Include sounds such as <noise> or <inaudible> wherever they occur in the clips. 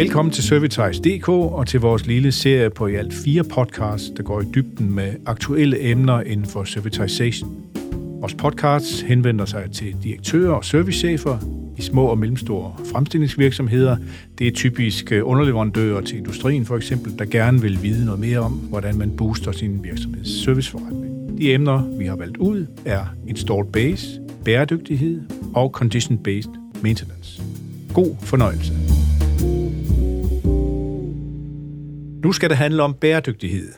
Velkommen til Servitize.dk og til vores lille serie på i alt fire podcasts, der går i dybden med aktuelle emner inden for servitization. Vores podcasts henvender sig til direktører og servicechefer i små og mellemstore fremstillingsvirksomheder. Det er typisk øh, underleverandører til industrien for eksempel, der gerne vil vide noget mere om, hvordan man booster sin virksomheds serviceforretning. De emner, vi har valgt ud, er installed base, bæredygtighed og condition-based maintenance. God fornøjelse. Nu skal det handle om bæredygtighed.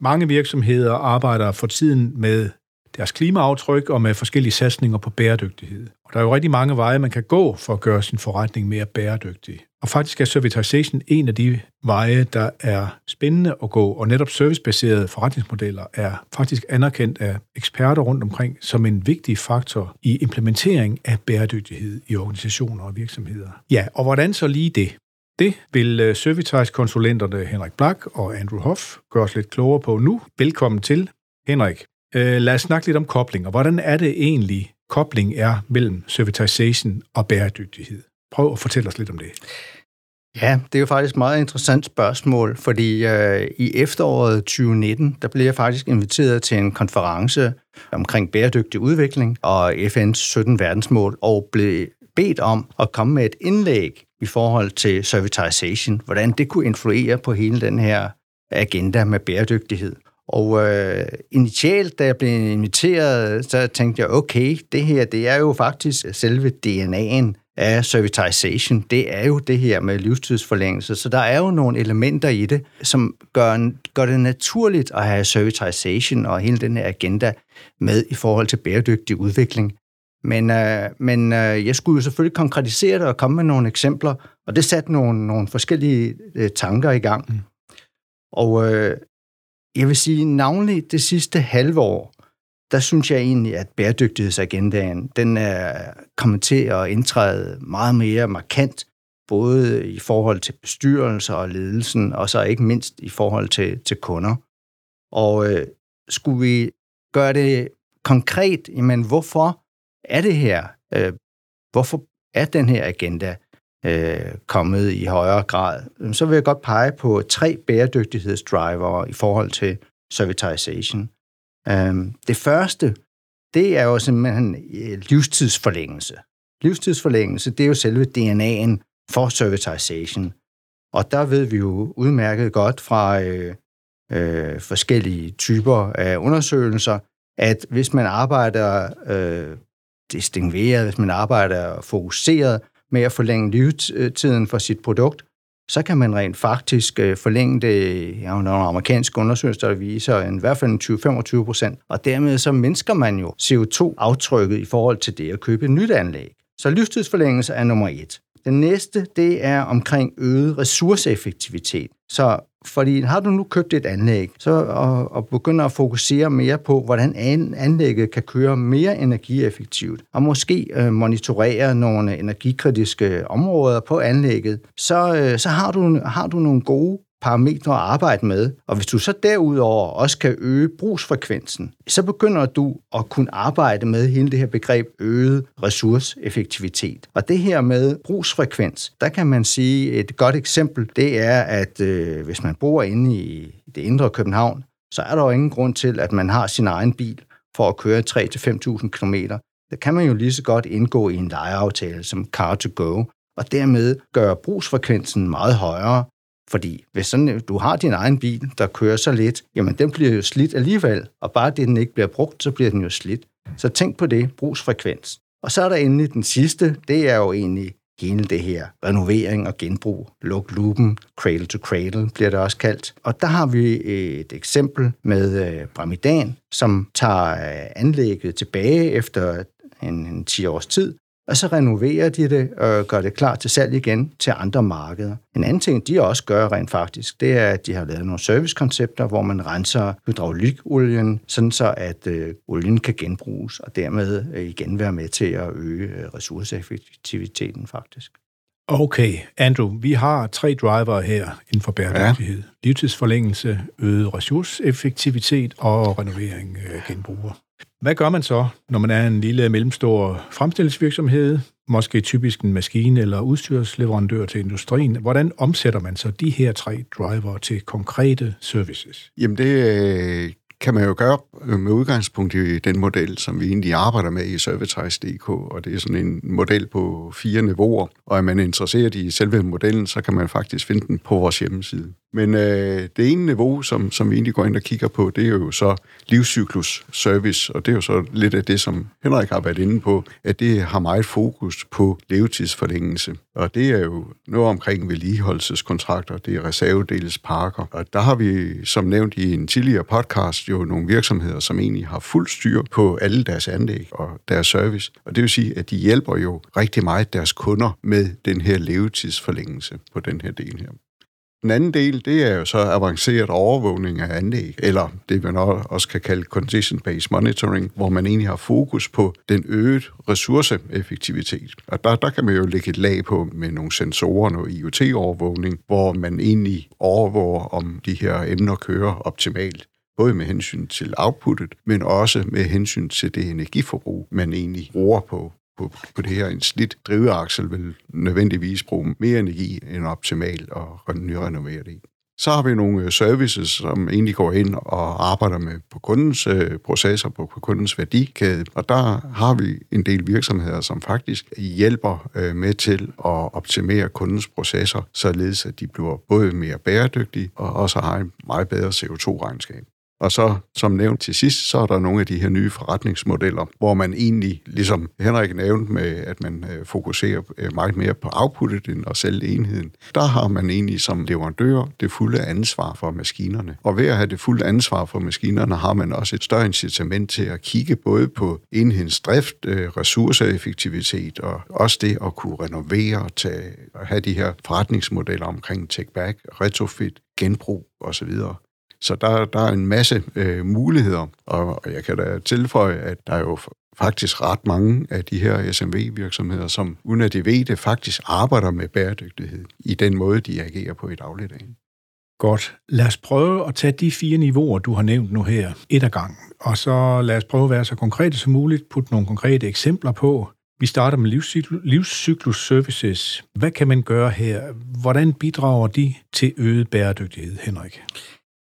Mange virksomheder arbejder for tiden med deres klimaaftryk og med forskellige satsninger på bæredygtighed. Og der er jo rigtig mange veje, man kan gå for at gøre sin forretning mere bæredygtig. Og faktisk er servitization en af de veje, der er spændende at gå, og netop servicebaserede forretningsmodeller er faktisk anerkendt af eksperter rundt omkring som en vigtig faktor i implementering af bæredygtighed i organisationer og virksomheder. Ja, og hvordan så lige det? Det vil øh, Servitize-konsulenterne Henrik Black og Andrew Hoff gøre os lidt klogere på nu. Velkommen til, Henrik. Øh, lad os snakke lidt om kobling, og hvordan er det egentlig, kobling er mellem servitization og bæredygtighed? Prøv at fortælle os lidt om det. Ja, det er jo faktisk et meget interessant spørgsmål, fordi øh, i efteråret 2019, der blev jeg faktisk inviteret til en konference omkring bæredygtig udvikling og FN's 17 verdensmål, og blev bedt om at komme med et indlæg i forhold til servitization, hvordan det kunne influere på hele den her agenda med bæredygtighed. Og øh, initialt, da jeg blev inviteret, så tænkte jeg, okay, det her, det er jo faktisk selve DNA'en af servitization. Det er jo det her med livstidsforlængelse. Så der er jo nogle elementer i det, som gør, gør det naturligt at have servitization og hele den her agenda med i forhold til bæredygtig udvikling. Men, øh, men øh, jeg skulle jo selvfølgelig konkretisere det og komme med nogle eksempler, og det satte nogle, nogle forskellige øh, tanker i gang. Mm. Og øh, jeg vil sige, navnlig det sidste halve år, der synes jeg egentlig, at bæredygtighedsagendaen, den er kommet til at indtræde meget mere markant, både i forhold til bestyrelser og ledelsen, og så ikke mindst i forhold til, til kunder. Og øh, skulle vi gøre det konkret, jamen hvorfor er det her, øh, hvorfor er den her agenda øh, kommet i højere grad, så vil jeg godt pege på tre bæredygtighedsdriver i forhold til servitization. Øh, det første, det er jo simpelthen øh, livstidsforlængelse. Livstidsforlængelse, det er jo selve DNA'en for servitization. Og der ved vi jo udmærket godt fra øh, øh, forskellige typer af undersøgelser, at hvis man arbejder øh, distingueret, hvis man arbejder fokuseret med at forlænge levetiden for sit produkt, så kan man rent faktisk øh, forlænge det, ja, nogle amerikanske undersøgelser, der viser en, i hvert fald 20-25 procent, og dermed så mindsker man jo CO2-aftrykket i forhold til det at købe et nyt anlæg. Så livstidsforlængelse er nummer et. Den næste, det er omkring øget ressourceeffektivitet. Så fordi har du nu købt et anlæg, så og, og begynder at fokusere mere på, hvordan anlægget kan køre mere energieffektivt, og måske øh, monitorere nogle energikritiske områder på anlægget, så, øh, så har, du, har du nogle gode parametre at arbejde med. Og hvis du så derudover også kan øge brugsfrekvensen, så begynder du at kunne arbejde med hele det her begreb øget ressourceeffektivitet. Og det her med brugsfrekvens, der kan man sige et godt eksempel, det er, at øh, hvis man bor inde i det indre København, så er der jo ingen grund til, at man har sin egen bil for at køre 3-5.000 km. Der kan man jo lige så godt indgå i en lejeaftale som Car to Go, og dermed gøre brugsfrekvensen meget højere, fordi hvis sådan, du har din egen bil, der kører så lidt, jamen den bliver jo slidt alligevel, og bare det, den ikke bliver brugt, så bliver den jo slidt. Så tænk på det, brugsfrekvens. Og så er der endelig den sidste, det er jo egentlig hele det her renovering og genbrug. Luk lupen, cradle to cradle bliver det også kaldt. Og der har vi et eksempel med øh, Bramidan, som tager øh, anlægget tilbage efter en, en 10 års tid, og så renoverer de det og gør det klar til salg igen til andre markeder. En anden ting, de også gør rent faktisk, det er, at de har lavet nogle servicekoncepter, hvor man renser hydraulikolien, sådan så at øh, olien kan genbruges, og dermed øh, igen være med til at øge øh, ressourceeffektiviteten faktisk. Okay, Andrew, vi har tre driver her inden for bæredygtighed. Ja. Livstidsforlængelse, øget ressourceeffektivitet og renovering øh, genbruger. Hvad gør man så, når man er en lille mellemstor fremstillingsvirksomhed? måske typisk en maskine- eller udstyrsleverandør til industrien. Hvordan omsætter man så de her tre driver til konkrete services? Jamen det øh, kan man jo gøre øh, med udgangspunkt i den model, som vi egentlig arbejder med i Servitize.dk, og det er sådan en model på fire niveauer, og er man interesseret i selve modellen, så kan man faktisk finde den på vores hjemmeside. Men øh, det ene niveau, som, som vi egentlig går ind og kigger på, det er jo så livscyklus service, og det er jo så lidt af det, som Henrik har været inde på, at det har meget fokus på levetidsforlængelse. Og det er jo noget omkring vedligeholdelseskontrakter, det er reservedelsparker. Og der har vi, som nævnt i en tidligere podcast, jo nogle virksomheder, som egentlig har fuld styr på alle deres anlæg og deres service. Og det vil sige, at de hjælper jo rigtig meget deres kunder med den her levetidsforlængelse på den her del her. Den anden del, det er jo så avanceret overvågning af anlæg, eller det man også kan kalde condition-based monitoring, hvor man egentlig har fokus på den øgede ressourceeffektivitet. Og der, der kan man jo lægge et lag på med nogle sensorer, noget IoT-overvågning, hvor man egentlig overvåger, om de her emner kører optimalt både med hensyn til outputtet, men også med hensyn til det energiforbrug, man egentlig bruger på på, på det her. En slidt driveaksel vil nødvendigvis bruge mere energi end optimal og nyrenovere det. Så har vi nogle øh, services, som egentlig går ind og arbejder med på kundens øh, processer, på, på kundens værdikæde. Og der har vi en del virksomheder, som faktisk hjælper øh, med til at optimere kundens processer, således at de bliver både mere bæredygtige og også har en meget bedre CO2-regnskab. Og så, som nævnt til sidst, så er der nogle af de her nye forretningsmodeller, hvor man egentlig, ligesom Henrik nævnte med, at man øh, fokuserer øh, meget mere på outputtet end at sælge enheden, der har man egentlig som leverandør det fulde ansvar for maskinerne. Og ved at have det fulde ansvar for maskinerne, har man også et større incitament til at kigge både på enhedens drift, øh, ressourceeffektivitet og også det at kunne renovere og tage, have de her forretningsmodeller omkring take-back, retrofit, genbrug osv. Så der, der er en masse øh, muligheder, og jeg kan da tilføje, at der er jo faktisk ret mange af de her SMV-virksomheder, som uden at de ved det, faktisk arbejder med bæredygtighed i den måde, de agerer på i dagligdagen. Godt. Lad os prøve at tage de fire niveauer, du har nævnt nu her, et ad gangen. Og så lad os prøve at være så konkrete som muligt, putte nogle konkrete eksempler på. Vi starter med livscyklus services. Hvad kan man gøre her? Hvordan bidrager de til øget bæredygtighed, Henrik?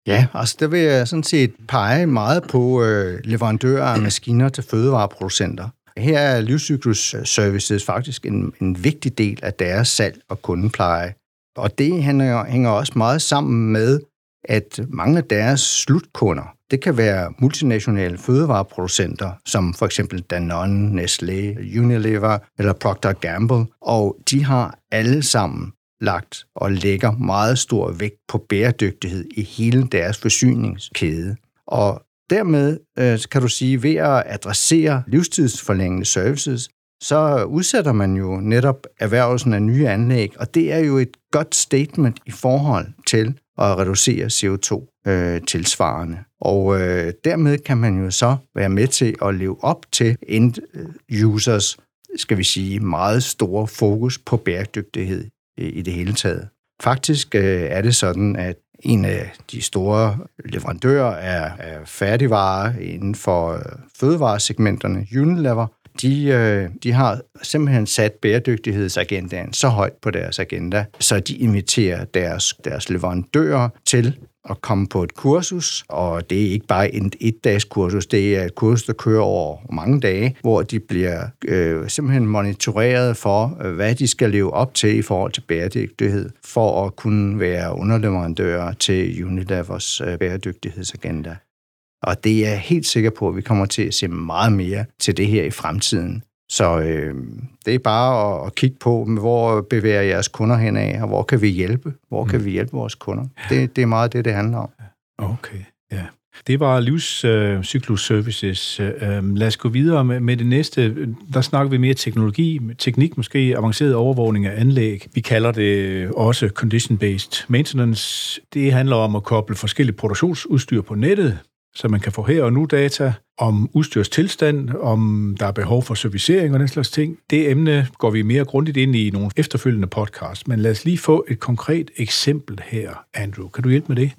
Ja, altså der vil jeg sådan set pege meget på øh, leverandører af maskiner til fødevareproducenter. Her er livscyklus øh, services faktisk en, en vigtig del af deres salg og kundepleje. Og det hænger, hænger også meget sammen med, at mange af deres slutkunder, det kan være multinationale fødevareproducenter, som for eksempel Danone, Nestlé, Unilever eller Procter Gamble, og de har alle sammen lagt og lægger meget stor vægt på bæredygtighed i hele deres forsyningskæde. Og dermed øh, kan du sige, ved at adressere livstidsforlængende services, så udsætter man jo netop erhvervelsen af nye anlæg, og det er jo et godt statement i forhold til at reducere CO2 øh, tilsvarende. Og øh, dermed kan man jo så være med til at leve op til end øh, users, skal vi sige, meget store fokus på bæredygtighed Øh, i det hele taget. Faktisk øh, er det sådan, at en af de store leverandører af, færdigvarer inden for øh, fødevaresegmenterne, Unilever, de, de har simpelthen sat bæredygtighedsagendaen så højt på deres agenda, så de inviterer deres, deres leverandører til at komme på et kursus, og det er ikke bare et et-dags kursus, det er et kursus, der kører over mange dage, hvor de bliver øh, simpelthen monitoreret for, øh, hvad de skal leve op til i forhold til bæredygtighed, for at kunne være underleverandører til Unilevers øh, bæredygtighedsagenda. Og det er jeg helt sikker på, at vi kommer til at se meget mere til det her i fremtiden. Så øh, det er bare at, at kigge på, hvor bevæger jeres kunder hen af, og hvor kan vi hjælpe? Hvor kan mm. vi hjælpe vores kunder? Det, det er meget det, det handler om. Okay, ja. Det var livscyklus uh, services. Uh, lad os gå videre med, med det næste. Der snakker vi mere teknologi, teknik, måske avanceret overvågning af anlæg. Vi kalder det også condition-based maintenance. Det handler om at koble forskellige produktionsudstyr på nettet, så man kan få her og nu data om udstyrstilstand, om der er behov for servicering og den slags ting. Det emne går vi mere grundigt ind i i nogle efterfølgende podcasts, men lad os lige få et konkret eksempel her, Andrew. Kan du hjælpe med det?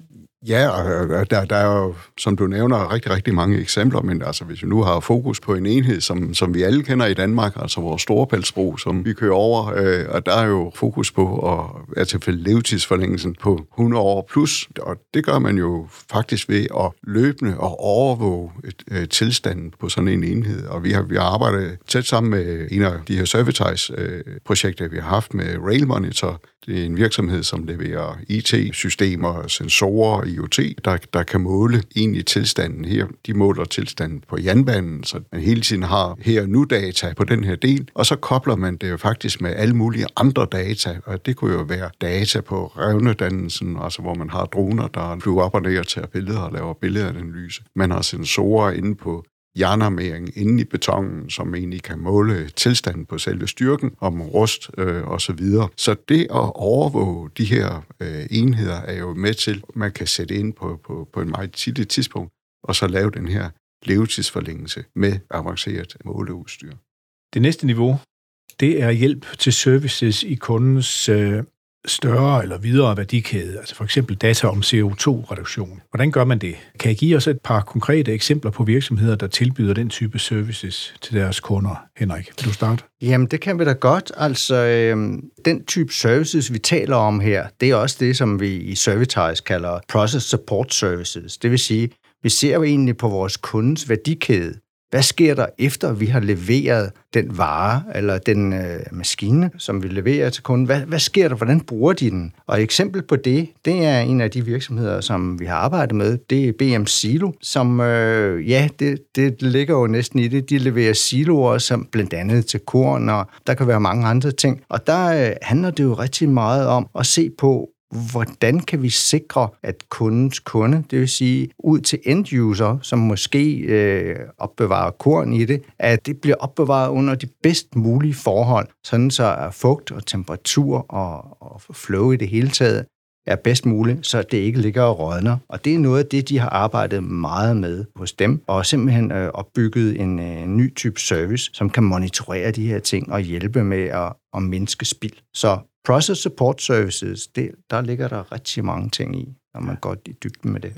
Ja, øh, og der, der er jo, som du nævner, rigtig, rigtig mange eksempler, men altså, hvis vi nu har fokus på en enhed, som, som vi alle kender i Danmark, altså vores Storepælsbro, som vi kører over, øh, og der er jo fokus på at være tilfælde levetidsforlængelsen på 100 år plus, og det gør man jo faktisk ved at løbende og overvåge et, øh, tilstanden på sådan en enhed, og vi har, vi har arbejdet tæt sammen med en af de her Servitize-projekter, øh, vi har haft med Rail Monitor, det er en virksomhed, som leverer IT-systemer, sensorer, IoT, der, der kan måle egentlig tilstanden her. De måler tilstanden på jernbanen, så man hele tiden har her nu data på den her del, og så kobler man det jo faktisk med alle mulige andre data, og det kunne jo være data på revnedannelsen, altså hvor man har droner, der flyver op og ned og tager billeder og laver billedanalyse. Man har sensorer inde på jernarmering inde i betonen, som egentlig kan måle tilstanden på selve styrken, om rust øh, og så videre. Så det at overvåge de her øh, enheder er jo med til, at man kan sætte ind på, på, på en meget tidligt tidspunkt, og så lave den her levetidsforlængelse med avanceret måleudstyr. Det næste niveau, det er hjælp til services i kundens øh, større eller videre værdikæde, altså for eksempel data om CO2-reduktion. Hvordan gør man det? Kan I give os et par konkrete eksempler på virksomheder, der tilbyder den type services til deres kunder? Henrik, vil du starte? Jamen, det kan vi da godt. Altså, øh, den type services, vi taler om her, det er også det, som vi i Servitize kalder Process Support Services. Det vil sige, vi ser jo egentlig på vores kundens værdikæde. Hvad sker der efter, vi har leveret den vare eller den øh, maskine, som vi leverer til kunden? Hvad, hvad sker der? Hvordan bruger de den? Og et eksempel på det, det er en af de virksomheder, som vi har arbejdet med. Det er BM Silo, som, øh, ja, det, det ligger jo næsten i det. De leverer siloer, som blandt andet til korn, og der kan være mange andre ting. Og der øh, handler det jo rigtig meget om at se på, hvordan kan vi sikre, at kundens kunde, det vil sige ud til end-user, som måske øh, opbevarer korn i det, at det bliver opbevaret under de bedst mulige forhold, sådan så fugt og temperatur og, og flow i det hele taget er bedst muligt, så det ikke ligger og rådner. Og det er noget af det, de har arbejdet meget med hos dem, og simpelthen øh, opbygget en øh, ny type service, som kan monitorere de her ting og hjælpe med at, at mindske spild. Så Process Support Services, det, der ligger der rigtig mange ting i, når man går i dybden med det.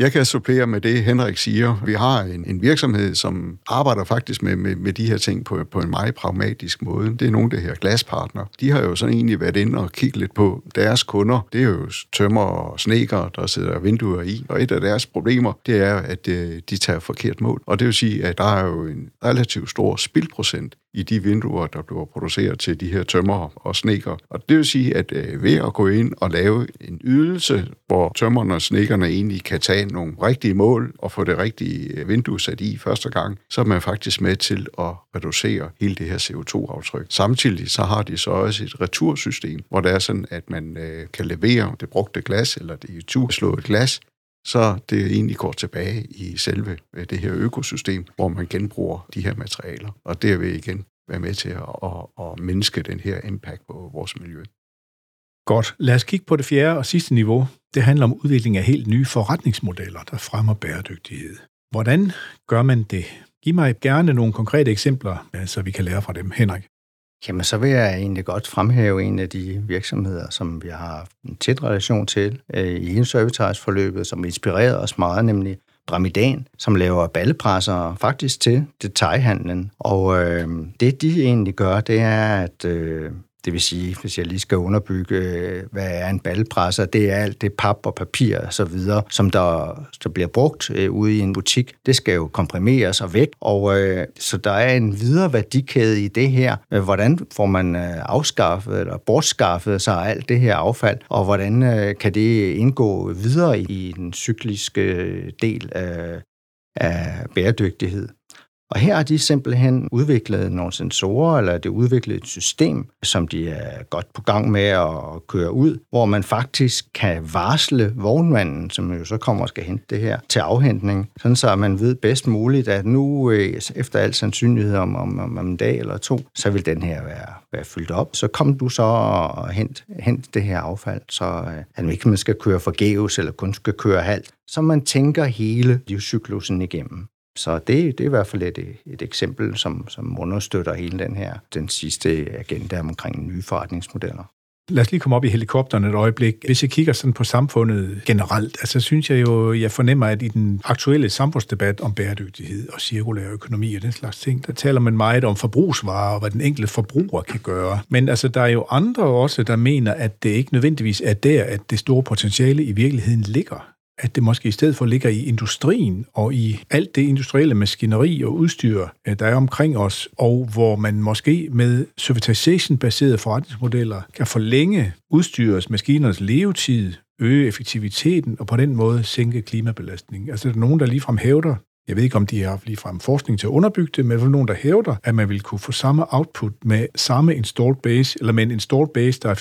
Jeg kan supplere med det, Henrik siger. Vi har en, en virksomhed, som arbejder faktisk med, med, med de her ting på, på en meget pragmatisk måde. Det er nogle af de her glaspartner. De har jo sådan egentlig været inde og kigge lidt på deres kunder. Det er jo tømmer og sneker, der sidder vinduer i. Og et af deres problemer, det er, at øh, de tager forkert mål. Og det vil sige, at der er jo en relativt stor spildprocent i de vinduer, der bliver produceret til de her tømmer og sneker. Og det vil sige, at øh, ved at gå ind og lave en ydelse, hvor tømmerne og snekkerne egentlig kan tage nogle rigtige mål og få det rigtige øh, vindue sat i første gang, så er man faktisk med til at reducere hele det her CO2-aftryk. Samtidig så har de så også et retursystem, hvor det er sådan, at man øh, kan levere det brugte glas eller det slået glas så det egentlig går tilbage i selve øh, det her økosystem, hvor man genbruger de her materialer. Og det igen være med til at, at, at mindske den her impact på vores miljø. Godt. Lad os kigge på det fjerde og sidste niveau. Det handler om udvikling af helt nye forretningsmodeller, der fremmer bæredygtighed. Hvordan gør man det? Giv mig gerne nogle konkrete eksempler, øh, så vi kan lære fra dem. Henrik? Jamen, så vil jeg egentlig godt fremhæve en af de virksomheder, som vi har haft en tæt relation til øh, i hele service som inspirerede os meget, nemlig Bramidan, som laver ballepresser faktisk til detaljhandlen. Og øh, det, de egentlig gør, det er, at øh, det vil sige, hvis jeg lige skal underbygge, øh, hvad er en ballepresser, det er alt det pap og papir og så videre, som der, der bliver brugt øh, ude i en butik. Det skal jo komprimeres og væk, og øh, så der er en videre værdikæde i det her. Øh, hvordan får man øh, afskaffet eller bortskaffet sig alt det her affald, og hvordan øh, kan det indgå videre i den cykliske øh, del af, af bæredygtighed? Og her har de simpelthen udviklet nogle sensorer, eller det udviklet et system, som de er godt på gang med at køre ud, hvor man faktisk kan varsle vognmanden, som jo så kommer og skal hente det her, til afhentning, sådan så man ved bedst muligt, at nu øh, efter al sandsynlighed om, om, om, en dag eller to, så vil den her være, være fyldt op. Så kom du så og hent, hent det her affald, så øh, at man ikke man skal køre forgæves eller kun skal køre halvt, så man tænker hele livscyklusen igennem. Så det, det er i hvert fald et, et eksempel, som, som understøtter hele den her, den sidste agenda omkring nye forretningsmodeller. Lad os lige komme op i helikopteren et øjeblik. Hvis jeg kigger sådan på samfundet generelt, altså synes jeg jo, jeg fornemmer, at i den aktuelle samfundsdebat om bæredygtighed og cirkulær økonomi og den slags ting, der taler man meget om forbrugsvarer og hvad den enkelte forbruger kan gøre. Men altså, der er jo andre også, der mener, at det ikke nødvendigvis er der, at det store potentiale i virkeligheden ligger at det måske i stedet for ligger i industrien og i alt det industrielle maskineri og udstyr, øh, der er omkring os, og hvor man måske med servitization-baserede forretningsmodeller kan forlænge udstyrets, maskinernes levetid, øge effektiviteten og på den måde sænke klimabelastningen. Altså der er nogen, der ligefrem hævder, jeg ved ikke, om de har ligefrem forskning til at underbygge det, men der er nogen, der hævder, at man vil kunne få samme output med samme installed base, eller med en installed base, der er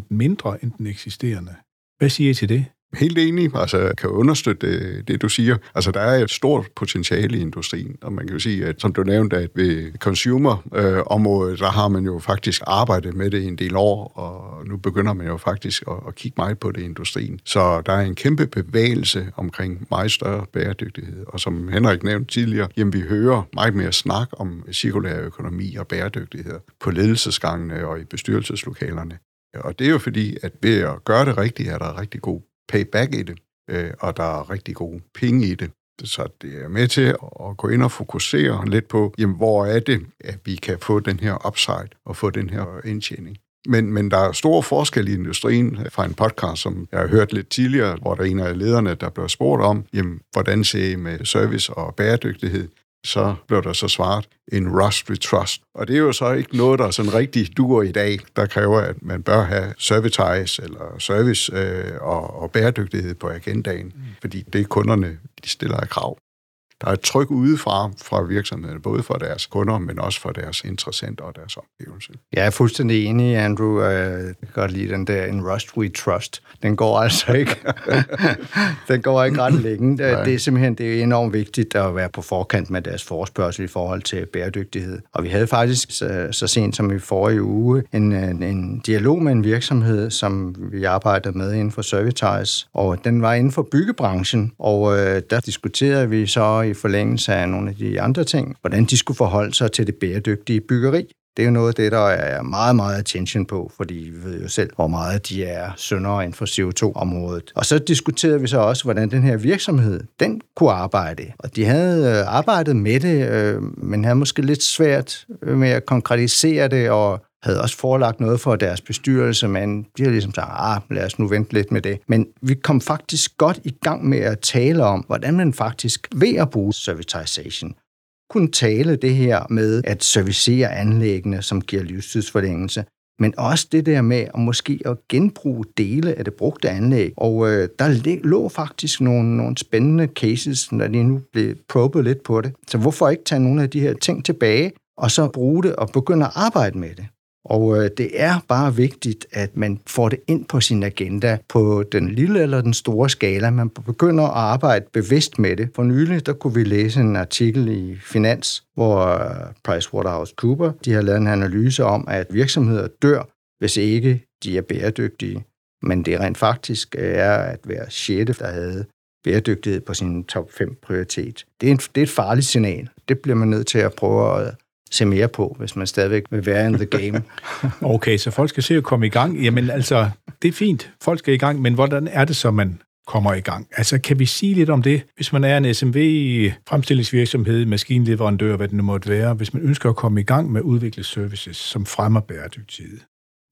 15-20% mindre end den eksisterende. Hvad siger I til det? Helt enig, altså kan understøtte det, det, du siger. Altså, der er et stort potentiale i industrien, og man kan jo sige, at som du nævnte, at ved consumer-området, øh, der har man jo faktisk arbejdet med det i en del år, og nu begynder man jo faktisk at, at kigge meget på det i industrien. Så der er en kæmpe bevægelse omkring meget større bæredygtighed, og som Henrik nævnte tidligere, jamen vi hører meget mere snak om cirkulær økonomi og bæredygtighed på ledelsesgangene og i bestyrelseslokalerne. Og det er jo fordi, at ved at gøre det rigtigt, er der rigtig god payback i det, øh, og der er rigtig gode penge i det. Så det er med til at gå ind og fokusere lidt på, jamen, hvor er det, at vi kan få den her upside og få den her indtjening. Men, men der er stor forskel i industrien fra en podcast, som jeg har hørt lidt tidligere, hvor der er en af lederne, der blev spurgt om, jamen, hvordan ser I med service og bæredygtighed? Så blev der så svaret en rust with trust. Og det er jo så ikke noget, der sådan rigtig duer i dag, der kræver, at man bør have servitize eller service øh, og, og bæredygtighed på agendaen, mm. fordi det er kunderne, de stiller af krav der er et tryk udefra fra virksomhederne, både for deres kunder, men også for deres interessenter og deres omgivelse. Jeg er fuldstændig enig, Andrew. Jeg kan godt lide den der, en rust we trust. Den går <laughs> altså ikke. den går ikke ret længe. Det er simpelthen det er enormt vigtigt at være på forkant med deres forespørgsel i forhold til bæredygtighed. Og vi havde faktisk så, så sent som i forrige uge en, en, en dialog med en virksomhed, som vi arbejdede med inden for Servitize, og den var inden for byggebranchen, og øh, der diskuterede vi så i forlængelse af nogle af de andre ting, hvordan de skulle forholde sig til det bæredygtige byggeri. Det er jo noget af det, der er meget, meget attention på, fordi vi ved jo selv, hvor meget de er syndere inden for CO2-området. Og så diskuterede vi så også, hvordan den her virksomhed, den kunne arbejde. Og de havde øh, arbejdet med det, øh, men havde måske lidt svært øh, med at konkretisere det og havde også forelagt noget for deres bestyrelse, men de har ligesom sagt, ah, lad os nu vente lidt med det. Men vi kom faktisk godt i gang med at tale om, hvordan man faktisk ved at bruge servitization, kunne tale det her med at servicere anlæggene, som giver livstidsforlængelse, men også det der med at måske at genbruge dele af det brugte anlæg. Og øh, der lå faktisk nogle, nogle spændende cases, når de nu blev probet lidt på det. Så hvorfor ikke tage nogle af de her ting tilbage, og så bruge det og begynde at arbejde med det? Og øh, det er bare vigtigt, at man får det ind på sin agenda på den lille eller den store skala. Man begynder at arbejde bevidst med det. For nylig der kunne vi læse en artikel i Finans, hvor øh, PricewaterhouseCoopers de har lavet en analyse om, at virksomheder dør, hvis ikke de er bæredygtige. Men det rent faktisk øh, er at være sjette, der havde bæredygtighed på sin top 5 prioritet. Det er, en, det er et farligt signal. Det bliver man nødt til at prøve at se mere på, hvis man stadigvæk vil være in the game. <laughs> okay, så folk skal se at komme i gang. Jamen altså, det er fint. Folk skal i gang, men hvordan er det så, man kommer i gang? Altså, kan vi sige lidt om det? Hvis man er en SMV, fremstillingsvirksomhed, maskinleverandør, hvad det nu måtte være, hvis man ønsker at komme i gang med at udvikle services, som fremmer bæredygtighed,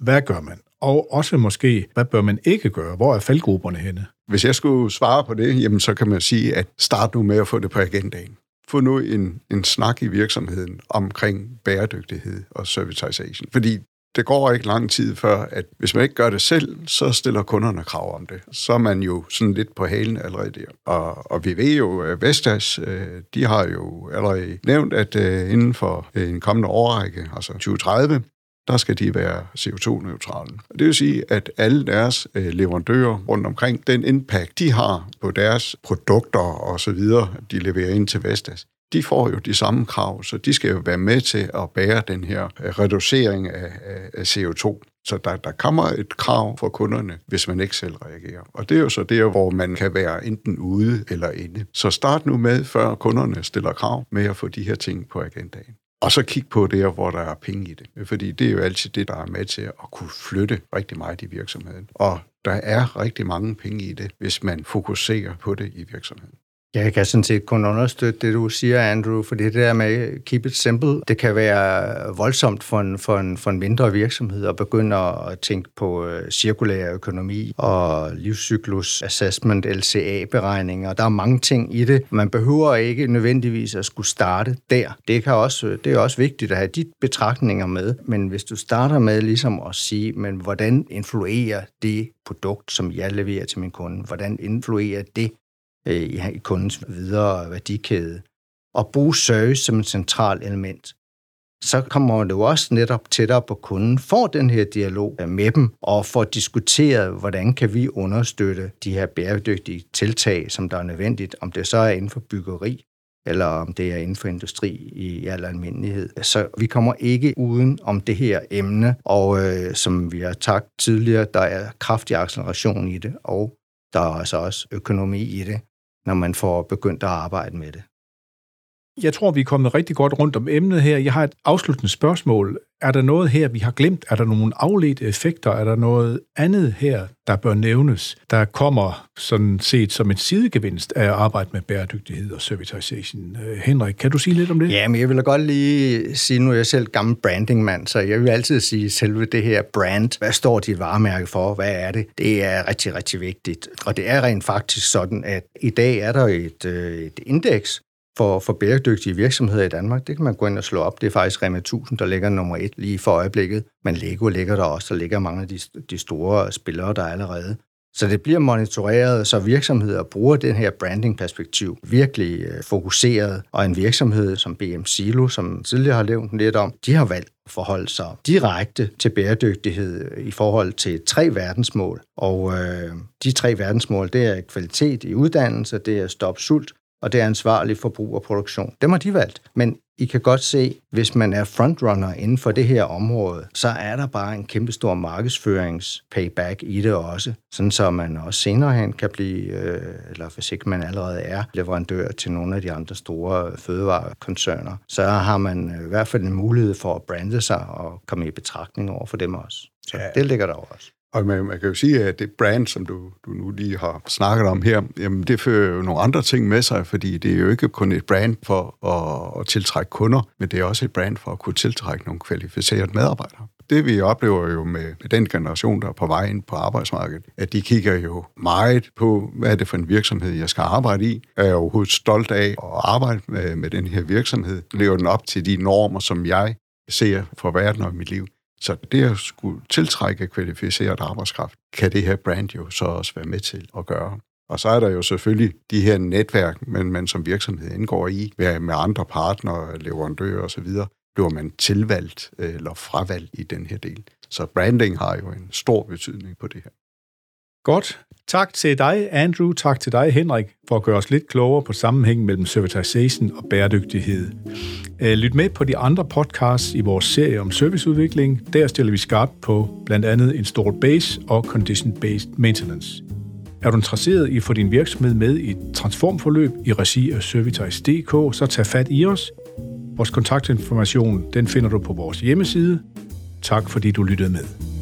hvad gør man? Og også måske, hvad bør man ikke gøre? Hvor er faldgrupperne henne? Hvis jeg skulle svare på det, jamen så kan man sige, at start nu med at få det på agendaen få nu en, en snak i virksomheden omkring bæredygtighed og servitization. Fordi det går ikke lang tid før, at hvis man ikke gør det selv, så stiller kunderne krav om det. Så er man jo sådan lidt på halen allerede der. Og, og vi ved jo, at Vestas, øh, de har jo allerede nævnt, at øh, inden for øh, en kommende årrække, altså 2030, der skal de være CO2-neutrale. Det vil sige, at alle deres øh, leverandører rundt omkring, den impact, de har på deres produkter og så videre, de leverer ind til Vestas, de får jo de samme krav, så de skal jo være med til at bære den her øh, reducering af, af CO2. Så der, der kommer et krav for kunderne, hvis man ikke selv reagerer. Og det er jo så der, hvor man kan være enten ude eller inde. Så start nu med, før kunderne stiller krav, med at få de her ting på agendaen. Og så kigge på det, hvor der er penge i det. Fordi det er jo altid det, der er med til at kunne flytte rigtig meget i virksomheden. Og der er rigtig mange penge i det, hvis man fokuserer på det i virksomheden. Jeg kan sådan set kun understøtte det, du siger, Andrew, for det der med keep it simple, det kan være voldsomt for en, for en, for en mindre virksomhed at begynde at tænke på øh, cirkulær økonomi og livscyklus assessment, LCA-beregninger. Der er mange ting i det. Man behøver ikke nødvendigvis at skulle starte der. Det, kan også, det er også vigtigt at have de betragtninger med, men hvis du starter med ligesom at sige, men hvordan influerer det produkt, som jeg leverer til min kunde, hvordan influerer det øh, i kundens videre værdikæde, og bruge service som et centralt element, så kommer du også netop tættere på kunden, får den her dialog med dem, og får diskuteret, hvordan kan vi understøtte de her bæredygtige tiltag, som der er nødvendigt, om det så er inden for byggeri, eller om det er inden for industri i al almindelighed. Så vi kommer ikke uden om det her emne, og øh, som vi har takt tidligere, der er kraftig acceleration i det, og der er altså også økonomi i det når man får begyndt at arbejde med det. Jeg tror, vi er kommet rigtig godt rundt om emnet her. Jeg har et afsluttende spørgsmål. Er der noget her, vi har glemt? Er der nogle afledte effekter? Er der noget andet her, der bør nævnes, der kommer sådan set som en sidegevinst af at arbejde med bæredygtighed og servitization? Øh, Henrik, kan du sige lidt om det? Ja, men jeg vil da godt lige sige, nu er jeg selv gammel brandingmand, så jeg vil altid sige selve det her brand. Hvad står dit varemærke for? Hvad er det? Det er rigtig, rigtig vigtigt. Og det er rent faktisk sådan, at i dag er der et, øh, et indeks, for, for bæredygtige virksomheder i Danmark. Det kan man gå ind og slå op. Det er faktisk Rema 1000, der ligger nummer et lige for øjeblikket. Men Lego ligger der også. Der ligger mange af de, de store spillere, der er allerede. Så det bliver monitoreret, så virksomheder bruger den her branding-perspektiv virkelig øh, fokuseret. Og en virksomhed som BM Silo, som tidligere har nævnt lidt om, de har valgt at forholde sig direkte til bæredygtighed øh, i forhold til tre verdensmål. Og øh, de tre verdensmål, det er kvalitet i uddannelse, det er stop sult, og det er ansvarlig forbrug og produktion. Dem har de valgt. Men I kan godt se, hvis man er frontrunner inden for det her område, så er der bare en kæmpe stor markedsførings-payback i det også, sådan så man også senere hen kan blive, øh, eller hvis ikke man allerede er leverandør til nogle af de andre store fødevarekoncerner, så har man i hvert fald en mulighed for at brande sig og komme i betragtning over for dem også. Så ja. det ligger der også. Og man, man kan jo sige, at det brand, som du, du nu lige har snakket om her, jamen det fører jo nogle andre ting med sig, fordi det er jo ikke kun et brand for at, at tiltrække kunder, men det er også et brand for at kunne tiltrække nogle kvalificerede medarbejdere. Det vi oplever jo med, med den generation, der er på vej ind på arbejdsmarkedet, at de kigger jo meget på, hvad er det for en virksomhed, jeg skal arbejde i. Er jeg overhovedet stolt af at arbejde med, med den her virksomhed? Lever den op til de normer, som jeg ser for verden og mit liv? Så det at skulle tiltrække kvalificeret arbejdskraft, kan det her brand jo så også være med til at gøre. Og så er der jo selvfølgelig de her netværk, men man som virksomhed indgår i, med andre partnere, leverandører osv., bliver man tilvalgt øh, eller fravalgt i den her del. Så branding har jo en stor betydning på det her. Godt. Tak til dig, Andrew. Tak til dig, Henrik, for at gøre os lidt klogere på sammenhængen mellem servitization og bæredygtighed. Øh, lyt med på de andre podcasts i vores serie om serviceudvikling. Der stiller vi skarpt på blandt andet installed base og condition-based maintenance. Er du interesseret i at få din virksomhed med i et transformforløb i regi af Servitize.dk, så tag fat i os. Vores kontaktinformation den finder du på vores hjemmeside. Tak fordi du lyttede med.